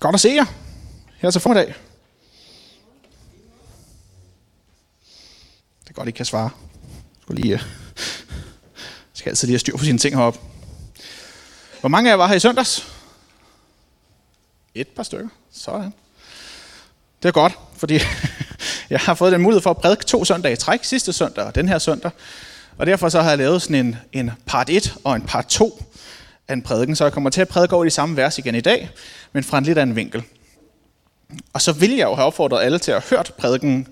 Godt at se jer her til formiddag. Det er godt, I kan svare. Jeg skal lige, jeg øh, skal altid lige have styr på sine ting heroppe. Hvor mange af jer var her i søndags? Et par stykker. Sådan. Det er godt, fordi jeg har fået den mulighed for at prædike to søndage i træk, sidste søndag og den her søndag. Og derfor så har jeg lavet sådan en, en part 1 og en part 2 af en prædiken, så jeg kommer til at prædike over de samme vers igen i dag, men fra en lidt anden vinkel. Og så vil jeg jo have opfordret alle til at have hørt prædiken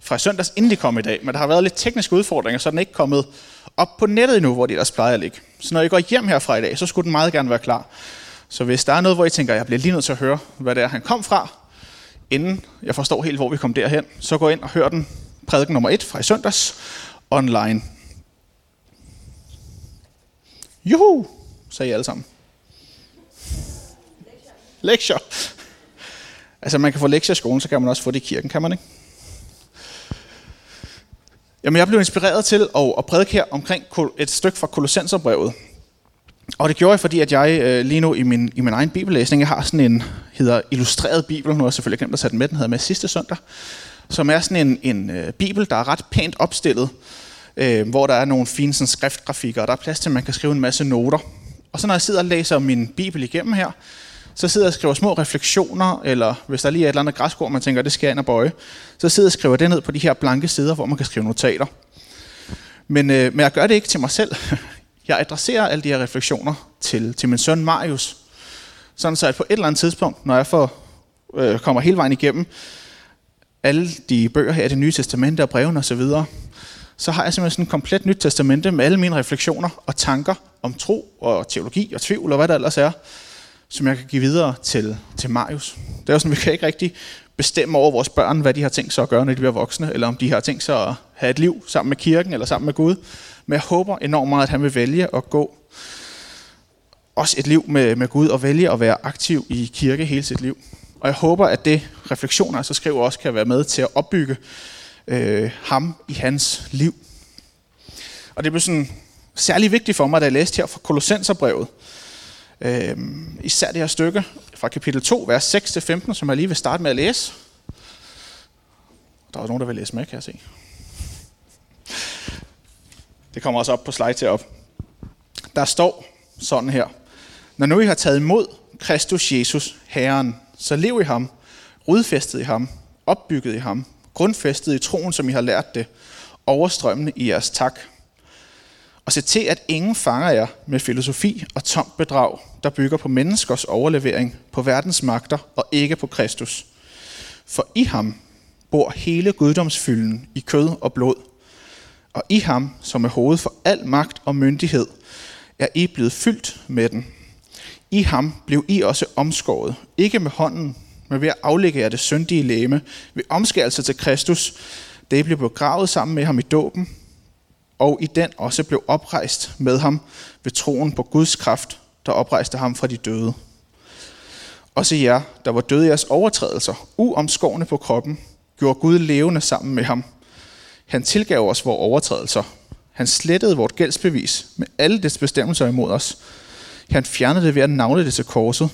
fra søndags, inden de kom i dag, men der har været lidt tekniske udfordringer, så den er ikke kommet op på nettet endnu, hvor de ellers plejer at ligge. Så når I går hjem herfra i dag, så skulle den meget gerne være klar. Så hvis der er noget, hvor I tænker, at jeg bliver lige nødt til at høre, hvad det er, han kom fra, inden jeg forstår helt, hvor vi kom derhen, så gå ind og hør den prædiken nummer 1 fra i søndags online. Juhu, sagde I alle sammen. Lektier. Altså man kan få lektier i skolen, så kan man også få det i kirken, kan man ikke? Jamen jeg blev inspireret til at, at prædike her omkring et stykke fra Kolossenserbrevet. Og det gjorde jeg, fordi at jeg øh, lige nu i min, i min egen bibellæsning, jeg har sådan en, hedder Illustreret Bibel, nu har jeg selvfølgelig glemt at sætte den med, den hedder med sidste søndag, som er sådan en, en øh, bibel, der er ret pænt opstillet, øh, hvor der er nogle fine sådan, skriftgrafikker, og der er plads til, at man kan skrive en masse noter. Og så når jeg sidder og læser min bibel igennem her, så sidder jeg og skriver små refleksioner, eller hvis der lige er et eller andet græskord, man tænker, det skal jeg ind og bøje, så sidder jeg og skriver det ned på de her blanke sider, hvor man kan skrive notater. Men, øh, men jeg gør det ikke til mig selv. Jeg adresserer alle de her refleksioner til, til min søn Marius. Sådan så at på et eller andet tidspunkt, når jeg får, øh, kommer hele vejen igennem alle de bøger her i det nye testamente og brevene osv., så, så har jeg simpelthen sådan et komplet nyt testamente med alle mine refleksioner og tanker om tro og teologi og tvivl og hvad der ellers er, som jeg kan give videre til, til Marius. Det er jo sådan, vi kan ikke rigtig bestemme over vores børn, hvad de har tænkt sig at gøre, når de bliver voksne, eller om de har tænkt sig at have et liv sammen med kirken eller sammen med Gud. Men jeg håber enormt meget, at han vil vælge at gå også et liv med, med Gud og vælge at være aktiv i kirke hele sit liv. Og jeg håber, at det refleksioner, så skriver også, kan være med til at opbygge øh, ham i hans liv. Og det blev sådan særlig vigtigt for mig, da jeg læste her fra Kolossenserbrevet. Øh, især det her stykke fra kapitel 2, vers 6-15, som jeg lige vil starte med at læse. Der er nogen, der vil læse med, kan jeg se. Det kommer også op på slide til op. Der står sådan her. Når nu I har taget imod Kristus Jesus, Herren, så lev i ham, rodfæstet i ham, opbygget i ham, grundfæstet i troen, som I har lært det, overstrømmende i jeres tak. Og se til, at ingen fanger jer med filosofi og tomt bedrag, der bygger på menneskers overlevering, på verdens magter og ikke på Kristus. For i ham bor hele guddomsfylden i kød og blod, og i ham, som er hoved for al magt og myndighed, er I blevet fyldt med den. I ham blev I også omskåret, ikke med hånden, men ved at aflægge jer det syndige læme, ved omskærelse altså til Kristus, det blev begravet sammen med ham i dåben, og i den også blev oprejst med ham ved troen på Guds kraft, der oprejste ham fra de døde. Også jer, der var døde i jeres overtrædelser, uomskårne på kroppen, gjorde Gud levende sammen med ham – han tilgav os vores overtrædelser. Han slettede vort gældsbevis med alle dets bestemmelser imod os. Han fjernede det ved at navle det til korset.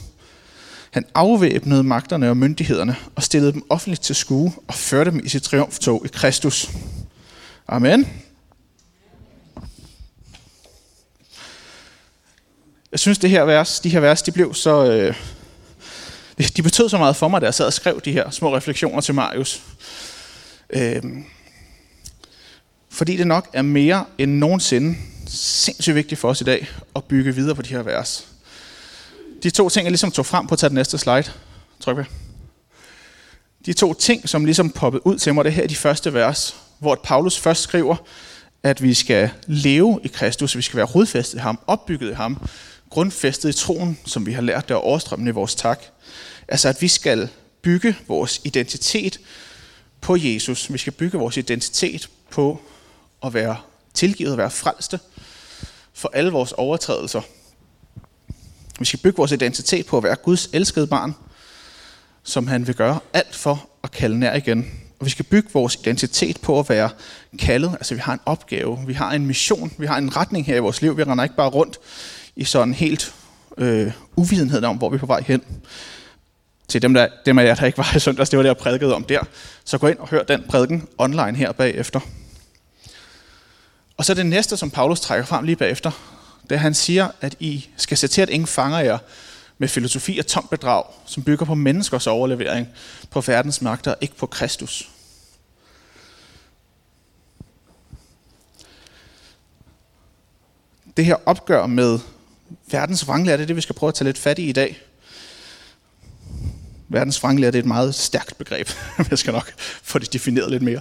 Han afvæbnede magterne og myndighederne og stillede dem offentligt til skue og førte dem i sit triumftog i Kristus. Amen. Jeg synes, det her vers, de her vers, de blev så... Øh, de betød så meget for mig, da jeg sad og skrev de her små refleksioner til Marius. Øh, fordi det nok er mere end nogensinde sindssygt vigtigt for os i dag at bygge videre på de her vers. De to ting, jeg ligesom tog frem på at tage den næste slide. Tryk ved. De to ting, som ligesom poppede ud til mig, det her er de første vers, hvor Paulus først skriver, at vi skal leve i Kristus, vi skal være rodfæstet i ham, opbygget i ham, grundfæstet i troen, som vi har lært det overstrømmende i vores tak. Altså at vi skal bygge vores identitet på Jesus. Vi skal bygge vores identitet på at være tilgivet og være frelste for alle vores overtrædelser. Vi skal bygge vores identitet på at være Guds elskede barn, som han vil gøre alt for at kalde nær igen. Og vi skal bygge vores identitet på at være kaldet. Altså vi har en opgave, vi har en mission, vi har en retning her i vores liv. Vi render ikke bare rundt i sådan helt øh, uvidenhed om, hvor vi er på vej hen. til dem, der, dem af jer, der ikke var i søndags, det var det, jeg prædikede om der, så gå ind og hør den prædiken online her bagefter. Og så det næste, som Paulus trækker frem lige bagefter, det er, han siger, at I skal se til, at ingen fanger jer med filosofi og tomt bedrag, som bygger på menneskers overlevering på verdens magter, ikke på Kristus. Det her opgør med verdens vranglære, det er det, vi skal prøve at tage lidt fat i i dag. Verdens vranglære, det er et meget stærkt begreb. Jeg skal nok få det defineret lidt mere.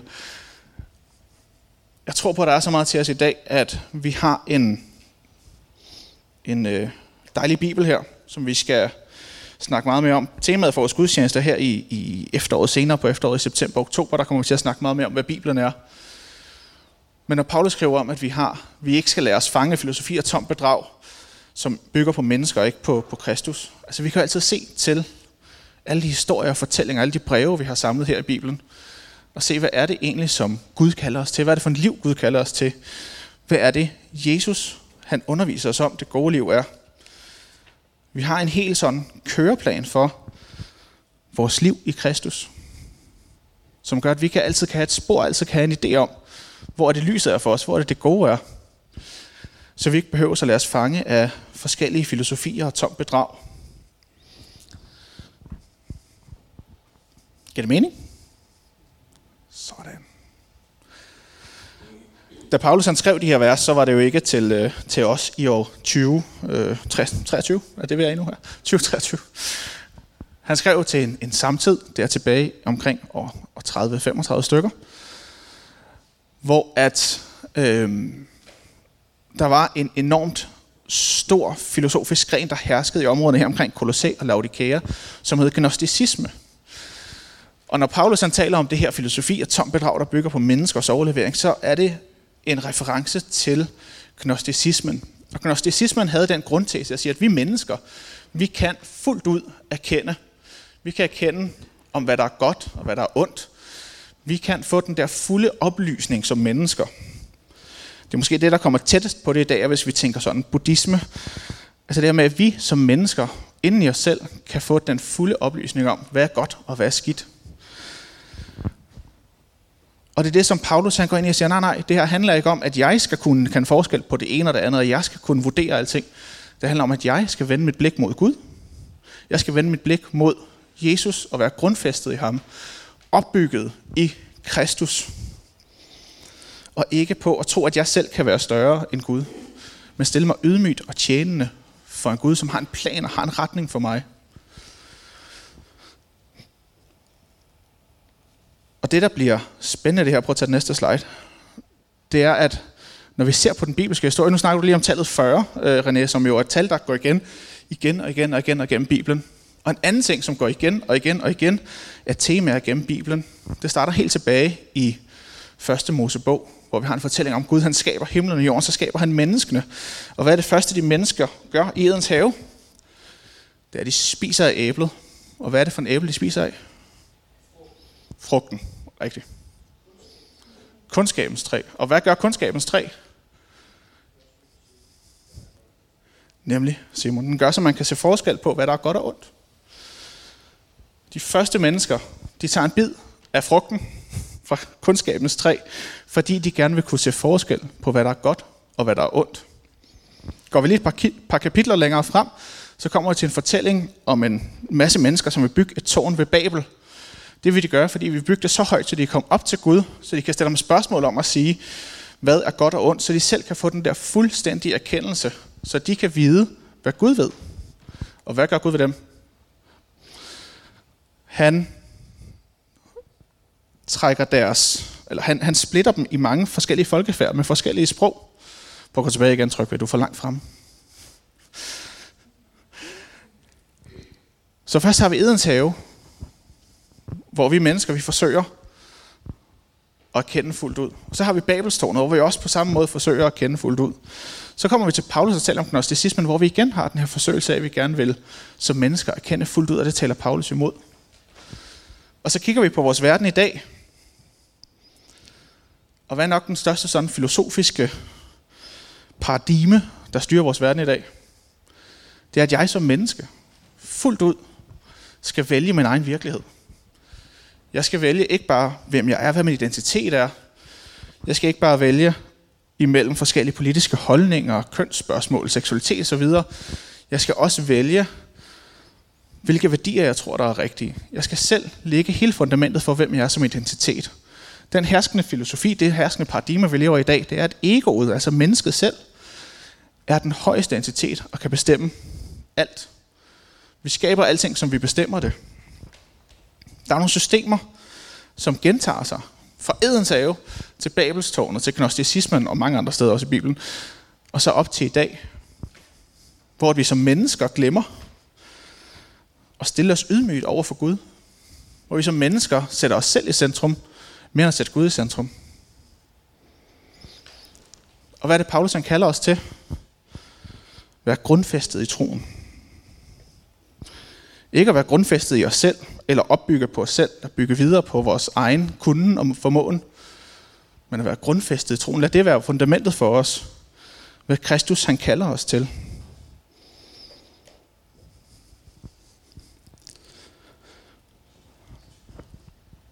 Jeg tror på, at der er så meget til os i dag, at vi har en, en øh, dejlig bibel her, som vi skal snakke meget mere om. Temaet for vores gudstjeneste her i, i efteråret, senere på efteråret i september og oktober, der kommer vi til at snakke meget mere om, hvad Bibelen er. Men når Paulus skriver om, at vi, har, vi ikke skal lade os fange filosofi og tom bedrag, som bygger på mennesker og ikke på, på Kristus. Altså vi kan jo altid se til alle de historier og fortællinger, alle de breve, vi har samlet her i Bibelen, og se, hvad er det egentlig, som Gud kalder os til? Hvad er det for en liv, Gud kalder os til? Hvad er det, Jesus han underviser os om, det gode liv er? Vi har en helt sådan køreplan for vores liv i Kristus, som gør, at vi kan altid kan have et spor, altid kan have en idé om, hvor er det lyset er for os, hvor er det det gode er. Så vi ikke behøver at lade os fange af forskellige filosofier og tom bedrag. Giver det mening? Sådan. Da Paulus han skrev de her vers, så var det jo ikke til, øh, til os i år 20, øh, 23, er det vi er i nu her? 2023. Han skrev til en, en samtid, der tilbage omkring år, år 30-35 stykker, hvor at øh, der var en enormt stor filosofisk gren, der herskede i områderne her omkring Colossae og Laodicea, som hed gnosticisme. Og når Paulus han taler om det her filosofi og tom bedrag, der bygger på menneskers overlevering, så er det en reference til gnosticismen. Og gnosticismen havde den grundtese at sige, at vi mennesker, vi kan fuldt ud erkende. Vi kan erkende om, hvad der er godt og hvad der er ondt. Vi kan få den der fulde oplysning som mennesker. Det er måske det, der kommer tættest på det i dag, hvis vi tænker sådan buddhisme. Altså det her med, at vi som mennesker inden i os selv kan få den fulde oplysning om, hvad er godt og hvad er skidt. Og det er det, som Paulus han går ind i og siger, nej, nej, det her handler ikke om, at jeg skal kunne kan forskel på det ene og det andet, og jeg skal kunne vurdere alting. Det handler om, at jeg skal vende mit blik mod Gud. Jeg skal vende mit blik mod Jesus og være grundfæstet i ham. Opbygget i Kristus. Og ikke på at tro, at jeg selv kan være større end Gud. Men stille mig ydmygt og tjenende for en Gud, som har en plan og har en retning for mig. Og det, der bliver spændende det her, prøv at tage den næste slide, det er, at når vi ser på den bibelske historie, nu snakker du lige om tallet 40, øh, René, som jo er et tal, der går igen, igen og igen og igen og gennem Bibelen. Og en anden ting, som går igen og igen og igen, er temaer gennem Bibelen. Det starter helt tilbage i første Mosebog, hvor vi har en fortælling om, Gud han skaber himlen og jorden, så skaber han menneskene. Og hvad er det første, de mennesker gør i Edens have? Det er, at de spiser af æblet. Og hvad er det for en æble, de spiser af? Frugten. Rigtigt. Kundskabens træ. Og hvad gør kundskabens træ? Nemlig, Simon, den gør, så man kan se forskel på, hvad der er godt og ondt. De første mennesker, de tager en bid af frugten fra kundskabens træ, fordi de gerne vil kunne se forskel på, hvad der er godt og hvad der er ondt. Går vi lige et par, par kapitler længere frem, så kommer vi til en fortælling om en masse mennesker, som vil bygge et tårn ved Babel, det vil de gøre, fordi vi bygger det så højt, så de kommer op til Gud, så de kan stille dem spørgsmål om at sige, hvad er godt og ondt, så de selv kan få den der fuldstændige erkendelse, så de kan vide, hvad Gud ved. Og hvad gør Gud ved dem? Han trækker deres, eller han, han splitter dem i mange forskellige folkefærd med forskellige sprog. Prøv at gå tilbage igen, tryk ved, du er for langt frem. Så først har vi Edens have, hvor vi mennesker, vi forsøger at kende fuldt ud. Og så har vi Babelstårnet, hvor vi også på samme måde forsøger at kende fuldt ud. Så kommer vi til Paulus og taler om gnosticismen, hvor vi igen har den her forsøgelse af, at vi gerne vil som mennesker kende fuldt ud, og det taler Paulus imod. Og så kigger vi på vores verden i dag. Og hvad er nok den største sådan filosofiske paradigme, der styrer vores verden i dag? Det er, at jeg som menneske fuldt ud skal vælge min egen virkelighed. Jeg skal vælge ikke bare, hvem jeg er, hvad min identitet er. Jeg skal ikke bare vælge imellem forskellige politiske holdninger, kønsspørgsmål, seksualitet osv. Jeg skal også vælge, hvilke værdier jeg tror, der er rigtige. Jeg skal selv lægge hele fundamentet for, hvem jeg er som identitet. Den herskende filosofi, det herskende paradigme, vi lever i i dag, det er, at egoet, altså mennesket selv, er den højeste entitet og kan bestemme alt. Vi skaber alting, som vi bestemmer det. Der er nogle systemer, som gentager sig. Fra Edens have til Babelstårnet, til gnosticismen og mange andre steder også i Bibelen. Og så op til i dag, hvor vi som mennesker glemmer at stille os ydmygt over for Gud. Hvor vi som mennesker sætter os selv i centrum, mere end at sætte Gud i centrum. Og hvad er det, Paulus han kalder os til? Være grundfæstet i troen. Ikke at være grundfæstet i os selv, eller opbygge på os selv, at bygge videre på vores egen kunden og formåen, men at være grundfæstet i troen. Lad det være fundamentet for os, hvad Kristus han kalder os til.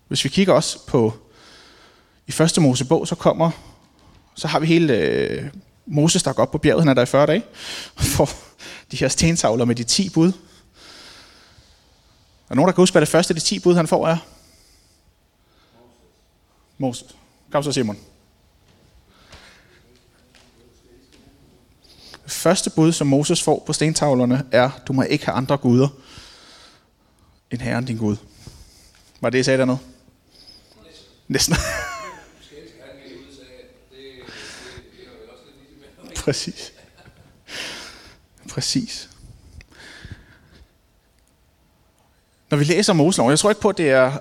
Hvis vi kigger også på i første Mosebog, så kommer, så har vi hele øh, Moses, der går op på bjerget, han er der i 40 dage, for de her stentavler med de 10 bud. Er nogen, der kan huske, hvad det første af de 10 bud, han får er? Moses. Kom så, Simon. Det første bud, som Moses får på stentavlerne, er, du må ikke have andre guder end Herren din Gud. Var det, jeg sagde dernede? Næsten. Præcis. Præcis. Når vi læser Moseloven, jeg tror ikke på, at det er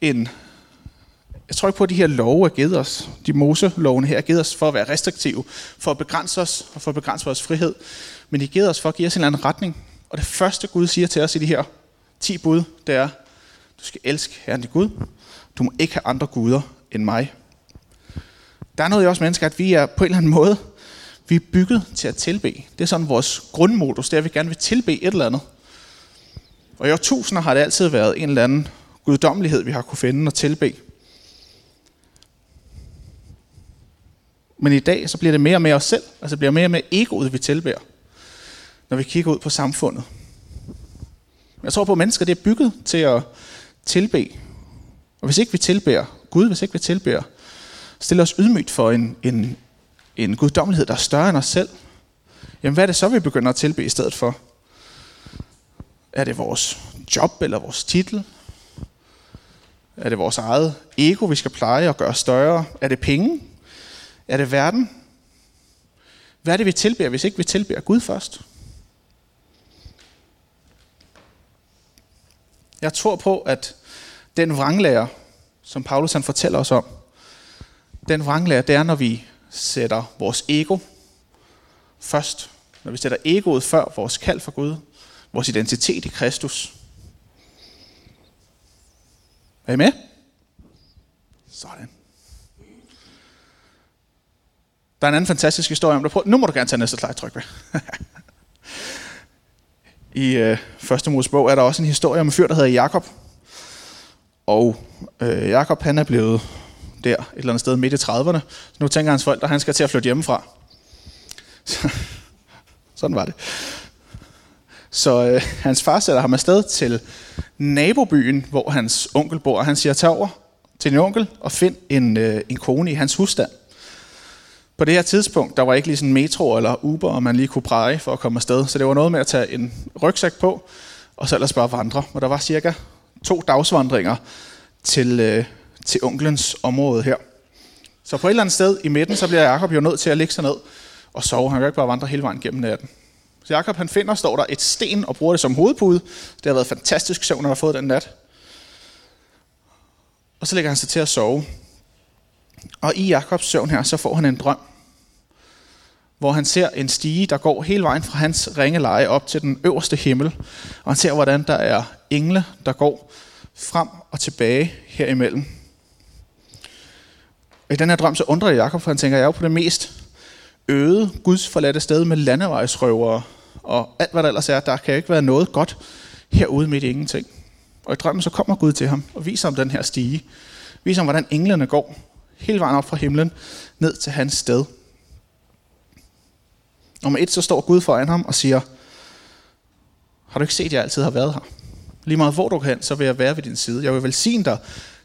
en... Jeg tror ikke på, at de her love er givet os, de Moselovene her er givet os for at være restriktive, for at begrænse os og for at begrænse vores frihed. Men de er givet os for at give os en eller anden retning. Og det første Gud siger til os i de her 10 bud, det er, du skal elske Herren din Gud. Du må ikke have andre guder end mig. Der er noget i os mennesker, at vi er på en eller anden måde, vi er bygget til at tilbe. Det er sådan vores grundmodus, det er, at vi gerne vil tilbe et eller andet. Og i årtusinder har det altid været en eller anden guddommelighed, vi har kunne finde og tilbe. Men i dag, så bliver det mere og mere os selv. Altså det bliver mere og mere egoet, vi tilbærer, når vi kigger ud på samfundet. Jeg tror på, at mennesker det er bygget til at tilbe. Og hvis ikke vi tilbærer Gud, hvis ikke vi tilbærer, stille os ydmygt for en, en, en guddommelighed, der er større end os selv, jamen hvad er det så, vi begynder at tilbe i stedet for? Er det vores job eller vores titel? Er det vores eget ego, vi skal pleje og gøre større? Er det penge? Er det verden? Hvad er det, vi tilbærer, hvis ikke vi tilbærer Gud først? Jeg tror på, at den vranglærer, som Paulus han fortæller os om, den vranglære, det er, når vi sætter vores ego først. Når vi sætter egoet før vores kald for Gud, vores identitet i Kristus. Er I med? Sådan. Der er en anden fantastisk historie om det. Nu må du gerne tage næste slide, tryk ved. I øh, første Mosebog er der også en historie om en fyr, der hedder Jakob. Og øh, Jakob han er blevet der et eller andet sted midt i 30'erne. Så nu tænker hans folk, at han skal til at flytte hjemmefra. Så, Sådan var det. Så øh, hans far sætter ham afsted til nabobyen, hvor hans onkel bor. Han siger, tag over til din onkel og find en, øh, en kone i hans husstand. På det her tidspunkt, der var ikke lige sådan metro eller Uber, og man lige kunne præge for at komme afsted. Så det var noget med at tage en rygsæk på, og så ellers bare vandre. Og der var cirka to dagsvandringer til, øh, til onklens område her. Så på et eller andet sted i midten, så bliver Jakob jo nødt til at lægge sig ned og sove. Han kan ikke bare vandre hele vejen gennem natten. Så Jakob han finder, står der et sten og bruger det som hovedpude. Det har været fantastisk søvn, han har fået den nat. Og så lægger han sig til at sove. Og i Jakobs søvn her, så får han en drøm, hvor han ser en stige, der går hele vejen fra hans ringeleje op til den øverste himmel. Og han ser, hvordan der er engle, der går frem og tilbage herimellem. Og I den her drøm, så undrer jeg Jacob, for han tænker, jeg er jo på det mest øde, Guds forladte sted med landevejsrøvere og alt, hvad der ellers er. Der kan jo ikke være noget godt herude midt i ingenting. Og i drømmen så kommer Gud til ham og viser ham den her stige. Viser ham, hvordan englene går hele vejen op fra himlen ned til hans sted. Og med et, så står Gud foran ham og siger, har du ikke set, at jeg altid har været her? Lige meget hvor du kan så vil jeg være ved din side. Jeg vil velsigne dig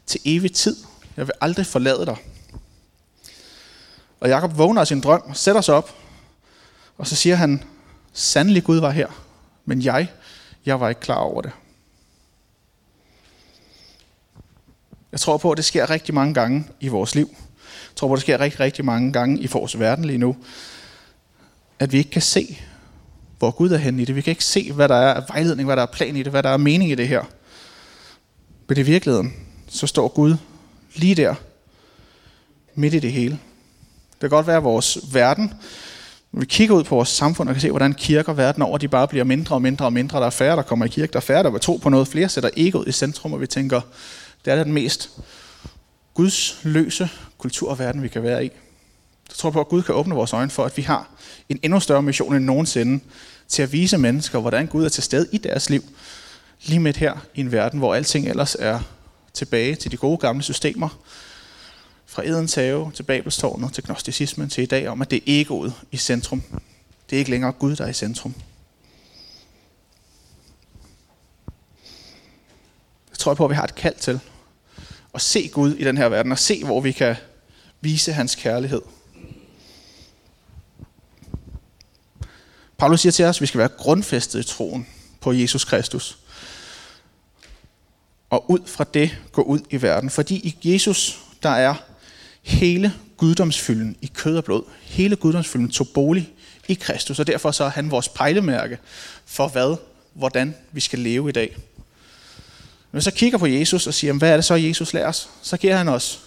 til evig tid. Jeg vil aldrig forlade dig. Og Jakob vågner af sin drøm, sætter sig op, og så siger han, sandelig Gud var her, men jeg, jeg var ikke klar over det. Jeg tror på, at det sker rigtig mange gange i vores liv. Jeg tror på, at det sker rigtig, rigtig mange gange i vores verden lige nu. At vi ikke kan se, hvor Gud er henne i det. Vi kan ikke se, hvad der er af vejledning, hvad der er plan i det, hvad der er mening i det her. Men i virkeligheden, så står Gud lige der, midt i det hele. Det kan godt være, at vores verden, når vi kigger ud på vores samfund og kan se, hvordan kirker verden over, de bare bliver mindre og mindre og mindre. Der er færre, der kommer i kirke, der er færre, der vil tro på noget. Flere sætter egoet i centrum, og vi tænker, det er den mest gudsløse kultur og verden, vi kan være i. Jeg tror på, at Gud kan åbne vores øjne for, at vi har en endnu større mission end nogensinde til at vise mennesker, hvordan Gud er til stede i deres liv, lige midt her i en verden, hvor alting ellers er tilbage til de gode gamle systemer, fra Edens have til Babelstårnet til gnosticismen til i dag, om at det er egoet i centrum. Det er ikke længere Gud, der er i centrum. Jeg tror på, at vi har et kald til at se Gud i den her verden, og se, hvor vi kan vise hans kærlighed. Paulus siger til os, at vi skal være grundfæstet i troen på Jesus Kristus. Og ud fra det gå ud i verden. Fordi i Jesus, der er hele guddomsfylden i kød og blod. Hele guddomsfylden tog bolig i Kristus, og derfor så er han vores pejlemærke for hvad, hvordan vi skal leve i dag. Når vi så kigger på Jesus og siger, hvad er det så, Jesus lærer os? Så giver han os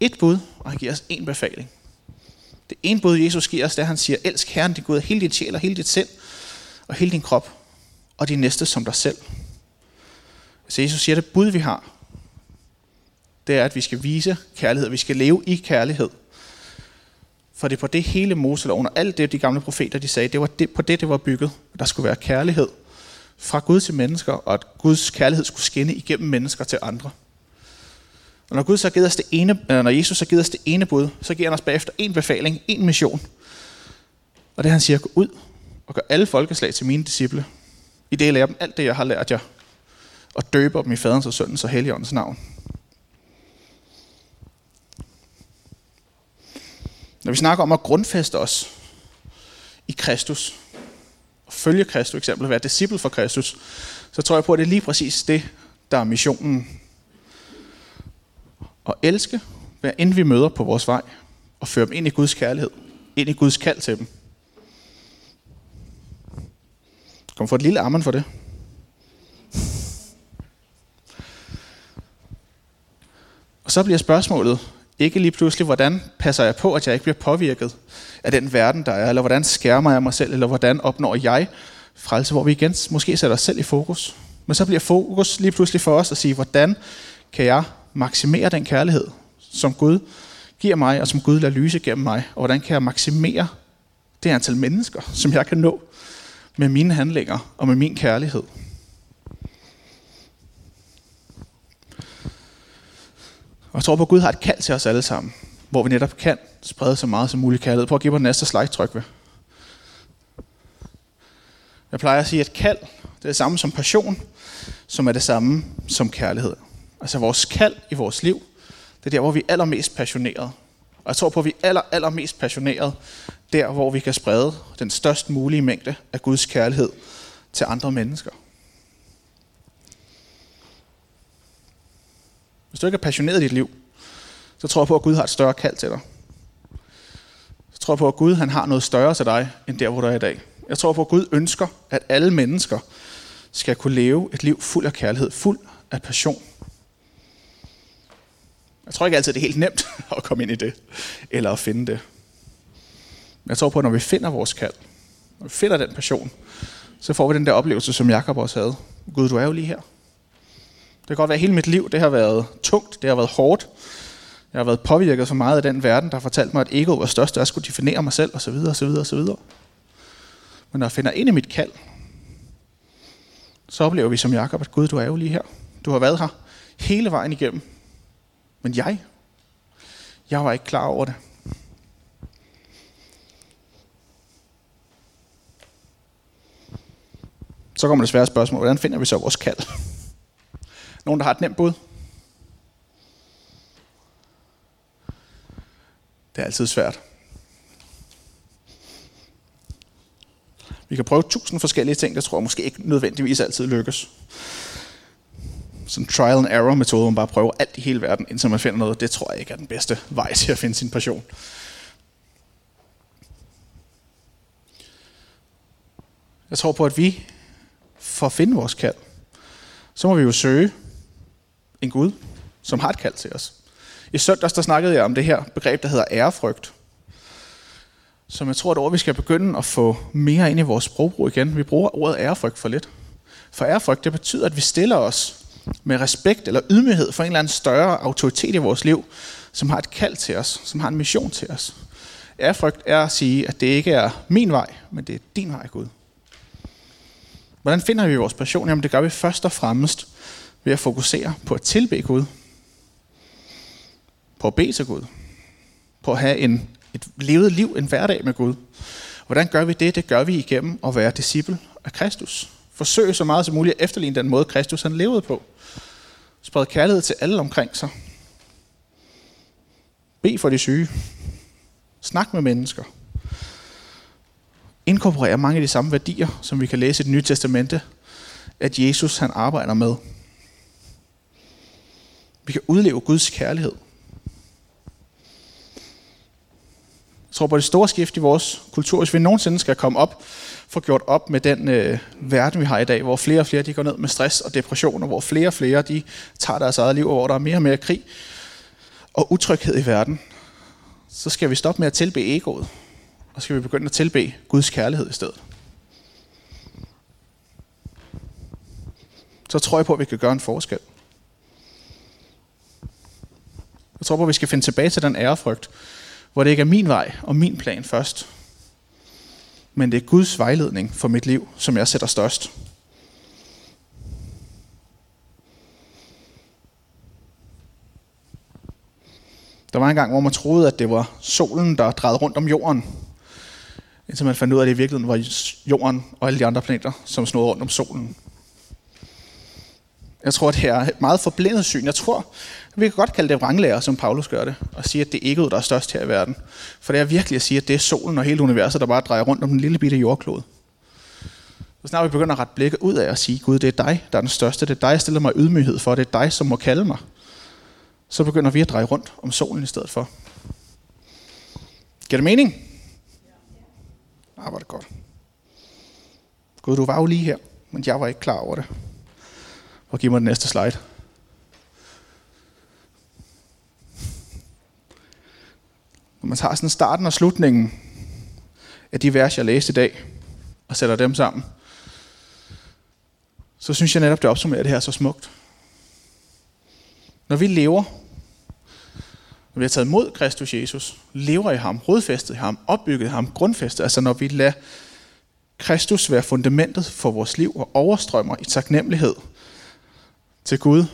et bud, og han giver os en befaling. Det ene bud, Jesus giver os, det er, at han siger, elsk Herren din Gud af hele din sjæl og hele dit sind og hele din krop, og din næste som dig selv. Så Jesus siger, at det bud, vi har, det er, at vi skal vise kærlighed, vi skal leve i kærlighed. For det er på det hele Moseloven og alt det, de gamle profeter de sagde, det var det, på det, det var bygget. Der skulle være kærlighed fra Gud til mennesker, og at Guds kærlighed skulle skinne igennem mennesker til andre. Og når, Gud så givet os det ene, øh, når Jesus så givet os det ene bud, så giver han os bagefter en befaling, en mission. Og det han siger, gå ud og gør alle folkeslag til mine disciple. I det lærer dem alt det, jeg har lært jer, og døber dem i faderens og søndens og helligåndens navn. Når vi snakker om at grundfæste os i Kristus, og følge Kristus eksempel, være disciple for Kristus, så tror jeg på, at det er lige præcis det, der er missionen. At elske, hver end vi møder på vores vej, og føre dem ind i Guds kærlighed, ind i Guds kald til dem. Kom for et lille armen for det. Og så bliver spørgsmålet, ikke lige pludselig, hvordan passer jeg på, at jeg ikke bliver påvirket af den verden, der er, eller hvordan skærmer jeg mig selv, eller hvordan opnår jeg frelse, hvor vi igen måske sætter os selv i fokus. Men så bliver fokus lige pludselig for os at sige, hvordan kan jeg maksimere den kærlighed, som Gud giver mig, og som Gud lader lyse gennem mig, og hvordan kan jeg maksimere det antal mennesker, som jeg kan nå med mine handlinger og med min kærlighed. Og jeg tror på, at Gud har et kald til os alle sammen, hvor vi netop kan sprede så meget som muligt kærlighed. Prøv at give mig den næste slide tryk ved. Jeg plejer at sige, at kald det er det samme som passion, som er det samme som kærlighed. Altså vores kald i vores liv, det er der, hvor vi er allermest passionerede. Og jeg tror på, at vi er aller, allermest passionerede der, hvor vi kan sprede den størst mulige mængde af Guds kærlighed til andre mennesker. Hvis du ikke er passioneret i dit liv, så tror jeg på, at Gud har et større kald til dig. Så tror jeg på, at Gud han har noget større til dig, end der, hvor du er i dag. Jeg tror på, at Gud ønsker, at alle mennesker skal kunne leve et liv fuld af kærlighed, fuld af passion. Jeg tror ikke altid, det er helt nemt at komme ind i det, eller at finde det. Men jeg tror på, at når vi finder vores kald, når vi finder den passion, så får vi den der oplevelse, som Jakob også havde. Gud, du er jo lige her. Det kan godt være, at hele mit liv det har været tungt, det har været hårdt. Jeg har været påvirket så meget af den verden, der har fortalt mig, at ego var størst, og jeg skulle definere mig selv, osv. osv. osv. Men når jeg finder ind i mit kald, så oplever vi som Jakob, at Gud, du er jo lige her. Du har været her hele vejen igennem. Men jeg, jeg var ikke klar over det. Så kommer det svære spørgsmål. Hvordan finder vi så vores kald? Nogen, der har et nemt bud? Det er altid svært. Vi kan prøve tusind forskellige ting, der tror jeg måske ikke nødvendigvis altid lykkes. Sådan trial and error metode, hvor man bare prøver alt i hele verden, indtil man finder noget, det tror jeg ikke er den bedste vej til at finde sin passion. Jeg tror på, at vi, for at finde vores kald, så må vi jo søge en Gud, som har et kald til os. I søndags der snakkede jeg om det her begreb, der hedder ærefrygt. Som jeg tror, at ord, vi skal begynde at få mere ind i vores sprogbrug igen. Vi bruger ordet ærefrygt for lidt. For ærefrygt, det betyder, at vi stiller os med respekt eller ydmyghed for en eller anden større autoritet i vores liv, som har et kald til os, som har en mission til os. Ærefrygt er at sige, at det ikke er min vej, men det er din vej, Gud. Hvordan finder vi vores passion? Jamen det gør vi først og fremmest ved at fokusere på at tilbe Gud. På at bede til Gud. På at have en, et levet liv, en hverdag med Gud. Hvordan gør vi det? Det gør vi igennem at være disciple af Kristus. Forsøg så meget som muligt at efterligne den måde, Kristus han levede på. Spred kærlighed til alle omkring sig. Be for de syge. Snak med mennesker. Inkorporer mange af de samme værdier, som vi kan læse i det nye testamente, at Jesus han arbejder med. Vi kan udleve Guds kærlighed. Jeg tror på det store skift i vores kultur, hvis vi nogensinde skal komme op, få gjort op med den øh, verden, vi har i dag, hvor flere og flere de går ned med stress og depression, og hvor flere og flere de tager deres eget liv, og hvor der er mere og mere krig og utryghed i verden, så skal vi stoppe med at tilbe egoet, og skal vi begynde at tilbe Guds kærlighed i stedet. Så tror jeg på, at vi kan gøre en forskel. Jeg tror på, at vi skal finde tilbage til den ærefrygt, hvor det ikke er min vej og min plan først, men det er Guds vejledning for mit liv, som jeg sætter størst. Der var en gang, hvor man troede, at det var solen, der drejede rundt om jorden. Indtil man fandt ud af, at det i virkeligheden var jorden og alle de andre planeter, som snod rundt om solen. Jeg tror, at det er et meget forblindet syn. Jeg tror, vi kan godt kalde det vranglærer, som Paulus gør det, og sige, at det er egoet, der er størst her i verden. For det er virkelig at sige, at det er solen og hele universet, der bare drejer rundt om den lille bitte jordklode. Så snart vi begynder at rette blikket ud af og sige, Gud, det er dig, der er den største, det er dig, jeg stiller mig ydmyghed for, det er dig, som må kalde mig. Så begynder vi at dreje rundt om solen i stedet for. Giver det mening? Ah, var det godt. Gud, du var jo lige her, men jeg var ikke klar over det. Og giv mig den næste slide. Når man tager sådan starten og slutningen af de vers, jeg læste i dag, og sætter dem sammen, så synes jeg netop, det opsummerer det her så smukt. Når vi lever, når vi har taget mod Kristus Jesus, lever i ham, rodfæstet i ham, opbygget i ham, grundfæstet, altså når vi lader Kristus være fundamentet for vores liv og overstrømmer i taknemmelighed til Gud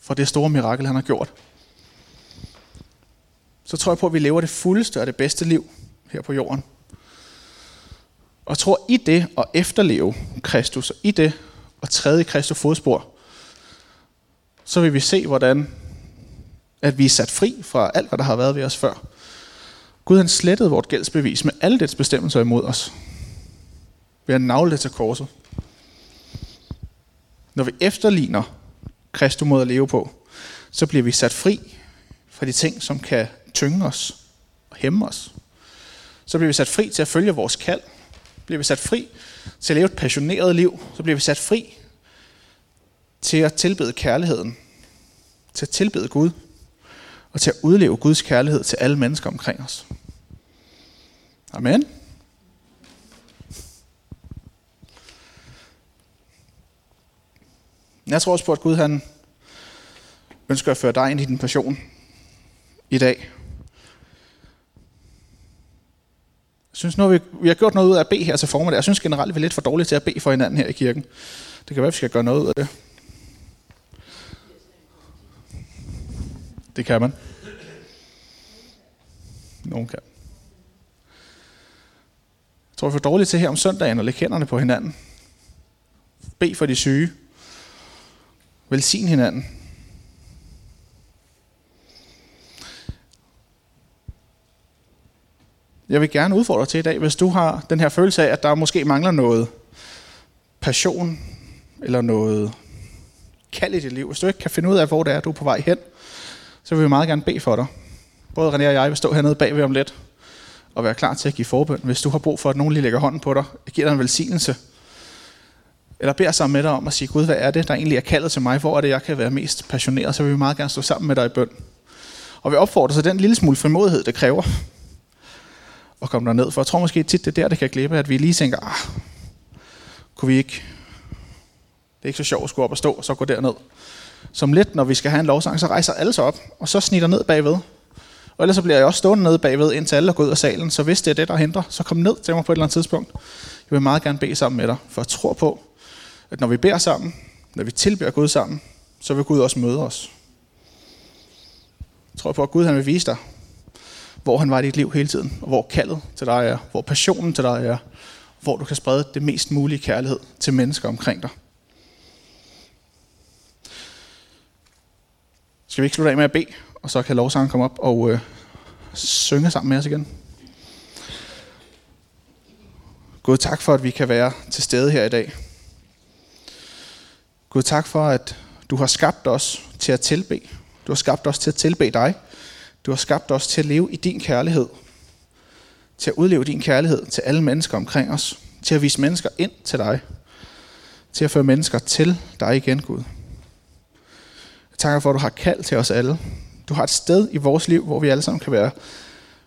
for det store mirakel, han har gjort, så tror jeg på, at vi lever det fuldeste og det bedste liv her på jorden. Og tror, i det at efterleve Kristus, og i det at træde i Kristus fodspor, så vil vi se, hvordan at vi er sat fri fra alt, hvad der har været ved os før. Gud han slettede vort gældsbevis med alle dets bestemmelser imod os. Ved at navle det til korset. Når vi efterligner Kristus måde at leve på, så bliver vi sat fri fra de ting, som kan tynge os og hæmme os. Så bliver vi sat fri til at følge vores kald. Bliver vi sat fri til at leve et passioneret liv. Så bliver vi sat fri til at tilbede kærligheden. Til at tilbede Gud. Og til at udleve Guds kærlighed til alle mennesker omkring os. Amen. Jeg tror også på, at Gud han ønsker at føre dig ind i din passion i dag. Synes nu, vi, vi har gjort noget ud af at bede her til formiddag. Jeg synes generelt, vi er lidt for dårlige til at bede for hinanden her i kirken. Det kan være, at vi skal gøre noget ud af det. Det kan man. Nogen kan. Jeg tror, vi er for dårlige til her om søndagen at lægge hænderne på hinanden. Be for de syge. Velsign hinanden. Jeg vil gerne udfordre dig til i dag, hvis du har den her følelse af, at der måske mangler noget passion, eller noget kald i dit liv. Hvis du ikke kan finde ud af, hvor det er, du er på vej hen, så vil vi meget gerne bede for dig. Både René og jeg vil stå hernede bagved om lidt, og være klar til at give forbøn. Hvis du har brug for, at nogen lige lægger hånden på dig, giver dig en velsignelse, eller beder sammen med dig om at sige, Gud, hvad er det, der egentlig er kaldet til mig? Hvor er det, jeg kan være mest passioneret? Så vil vi meget gerne stå sammen med dig i bøn. Og vi opfordrer så den lille smule frimodighed, det kræver at komme ned. For jeg tror måske tit, det er der, det kan glippe, at vi lige tænker, ah, kunne vi ikke, det er ikke så sjovt at skulle op og stå, og så gå derned. Som lidt, når vi skal have en lovsang, så rejser alle sig op, og så snitter ned bagved. Og ellers så bliver jeg også stående nede bagved, indtil alle er gået ud af salen. Så hvis det er det, der hindrer, så kom ned til mig på et eller andet tidspunkt. Jeg vil meget gerne bede sammen med dig, for jeg tror på, at når vi beder sammen, når vi tilbeder Gud sammen, så vil Gud også møde os. Jeg tror på, at Gud han vil vise dig, hvor han var i dit liv hele tiden, og hvor kaldet til dig er, hvor passionen til dig er, hvor du kan sprede det mest mulige kærlighed til mennesker omkring dig. Skal vi ikke slutte af med at bede, og så kan lovsangen komme op og øh, synge sammen med os igen? Gud, tak for, at vi kan være til stede her i dag. Gud, tak for, at du har skabt os til at tilbe. Du har skabt os til at tilbe dig. Du har skabt os til at leve i din kærlighed. Til at udleve din kærlighed til alle mennesker omkring os. Til at vise mennesker ind til dig. Til at føre mennesker til dig igen, Gud. Jeg takker for, at du har kaldt til os alle. Du har et sted i vores liv, hvor vi alle sammen kan være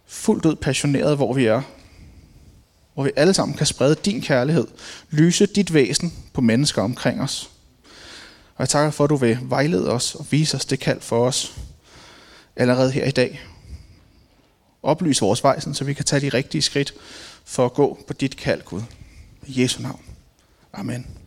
fuldt ud passionerede, hvor vi er. Hvor vi alle sammen kan sprede din kærlighed. Lyse dit væsen på mennesker omkring os. Og jeg takker for, at du vil vejlede os og vise os det kald for os allerede her i dag. Oplys vores vej, så vi kan tage de rigtige skridt for at gå på dit kald, Gud. I Jesu navn. Amen.